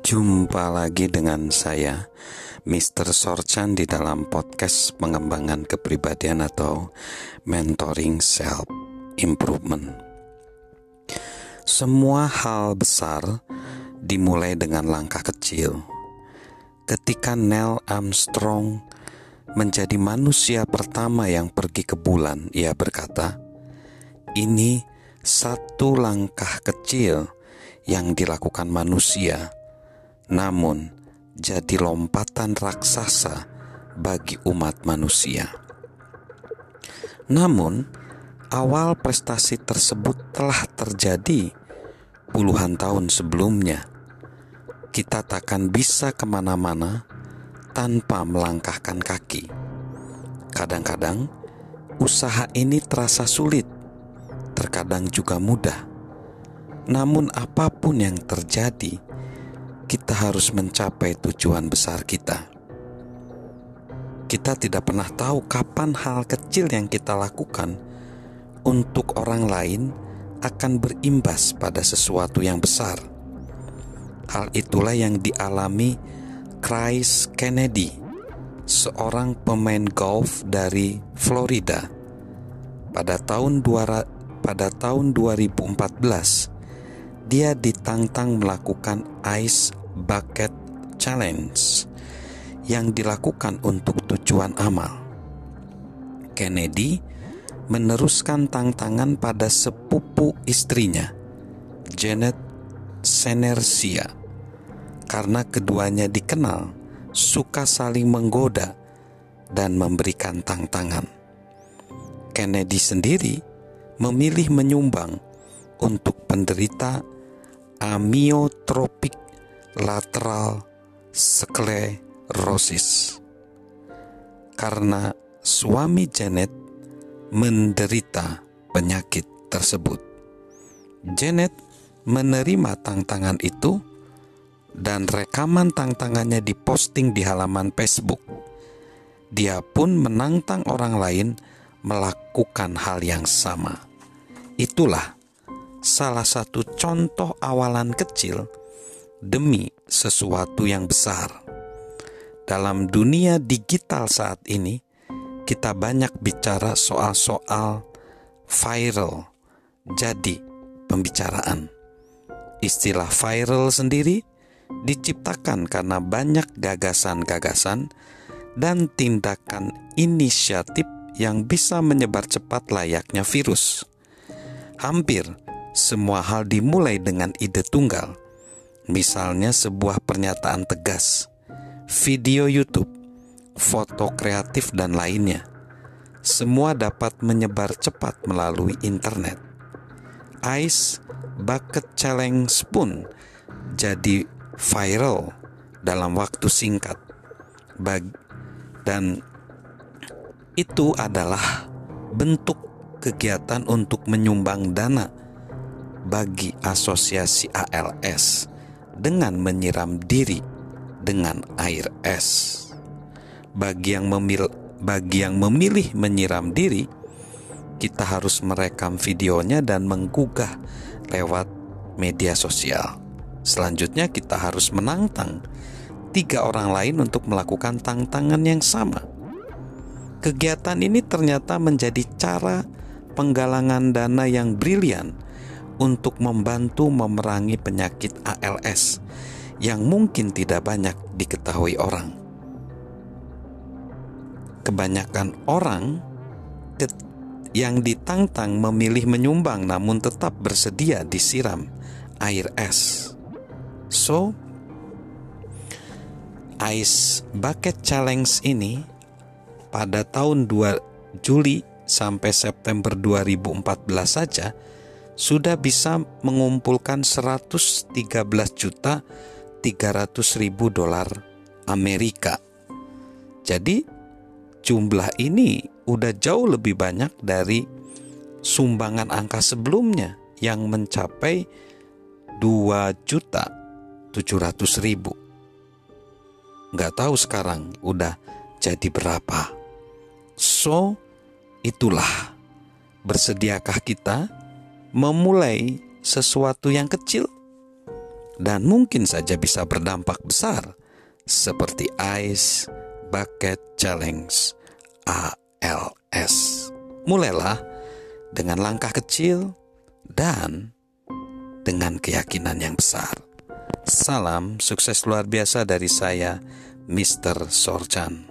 Jumpa lagi dengan saya, Mr. Sorchan di dalam podcast pengembangan kepribadian atau mentoring self improvement. Semua hal besar dimulai dengan langkah kecil. Ketika Neil Armstrong menjadi manusia pertama yang pergi ke bulan, ia berkata, "Ini satu langkah kecil yang dilakukan manusia." Namun jadi lompatan raksasa bagi umat manusia. Namun, awal prestasi tersebut telah terjadi puluhan tahun sebelumnya. Kita takkan bisa ke mana-mana tanpa melangkahkan kaki. Kadang-kadang, usaha ini terasa sulit, terkadang juga mudah. Namun, apa pun yang terjadi, kita harus mencapai tujuan besar kita. Kita tidak pernah tahu kapan hal kecil yang kita lakukan untuk orang lain akan berimbas pada sesuatu yang besar. Hal itulah yang dialami Chris Kennedy, seorang pemain golf dari Florida. Pada tahun dua, pada tahun 2014, dia ditantang melakukan ice Bucket Challenge yang dilakukan untuk tujuan amal. Kennedy meneruskan tantangan pada sepupu istrinya, Janet Senersia, karena keduanya dikenal suka saling menggoda dan memberikan tantangan. Kennedy sendiri memilih menyumbang untuk penderita amiotropic lateral sklerosis karena suami Janet menderita penyakit tersebut. Janet menerima tantangan itu dan rekaman tantangannya diposting di halaman Facebook. Dia pun menantang orang lain melakukan hal yang sama. Itulah salah satu contoh awalan kecil demi sesuatu yang besar. Dalam dunia digital saat ini, kita banyak bicara soal-soal viral, jadi pembicaraan. Istilah viral sendiri diciptakan karena banyak gagasan-gagasan dan tindakan inisiatif yang bisa menyebar cepat layaknya virus. Hampir semua hal dimulai dengan ide tunggal Misalnya sebuah pernyataan tegas, video YouTube, foto kreatif dan lainnya. Semua dapat menyebar cepat melalui internet. Ice Bucket Challenge pun jadi viral dalam waktu singkat. Bag dan itu adalah bentuk kegiatan untuk menyumbang dana bagi asosiasi ALS dengan menyiram diri dengan air es. Bagi yang memil bagi yang memilih menyiram diri, kita harus merekam videonya dan menggugah lewat media sosial. Selanjutnya kita harus menantang tiga orang lain untuk melakukan tantangan yang sama. Kegiatan ini ternyata menjadi cara penggalangan dana yang brilian untuk membantu memerangi penyakit ALS yang mungkin tidak banyak diketahui orang. Kebanyakan orang yang ditantang memilih menyumbang namun tetap bersedia disiram air es. So, Ice Bucket Challenge ini pada tahun 2 Juli sampai September 2014 saja sudah bisa mengumpulkan 113 juta 300 ribu dolar Amerika. Jadi jumlah ini udah jauh lebih banyak dari sumbangan angka sebelumnya yang mencapai 2 juta 700 ribu. Nggak tahu sekarang udah jadi berapa. So, itulah bersediakah kita memulai sesuatu yang kecil, dan mungkin saja bisa berdampak besar seperti Ice Bucket Challenge ALS. Mulailah dengan langkah kecil dan dengan keyakinan yang besar. Salam sukses luar biasa dari saya, Mr. Sorchan.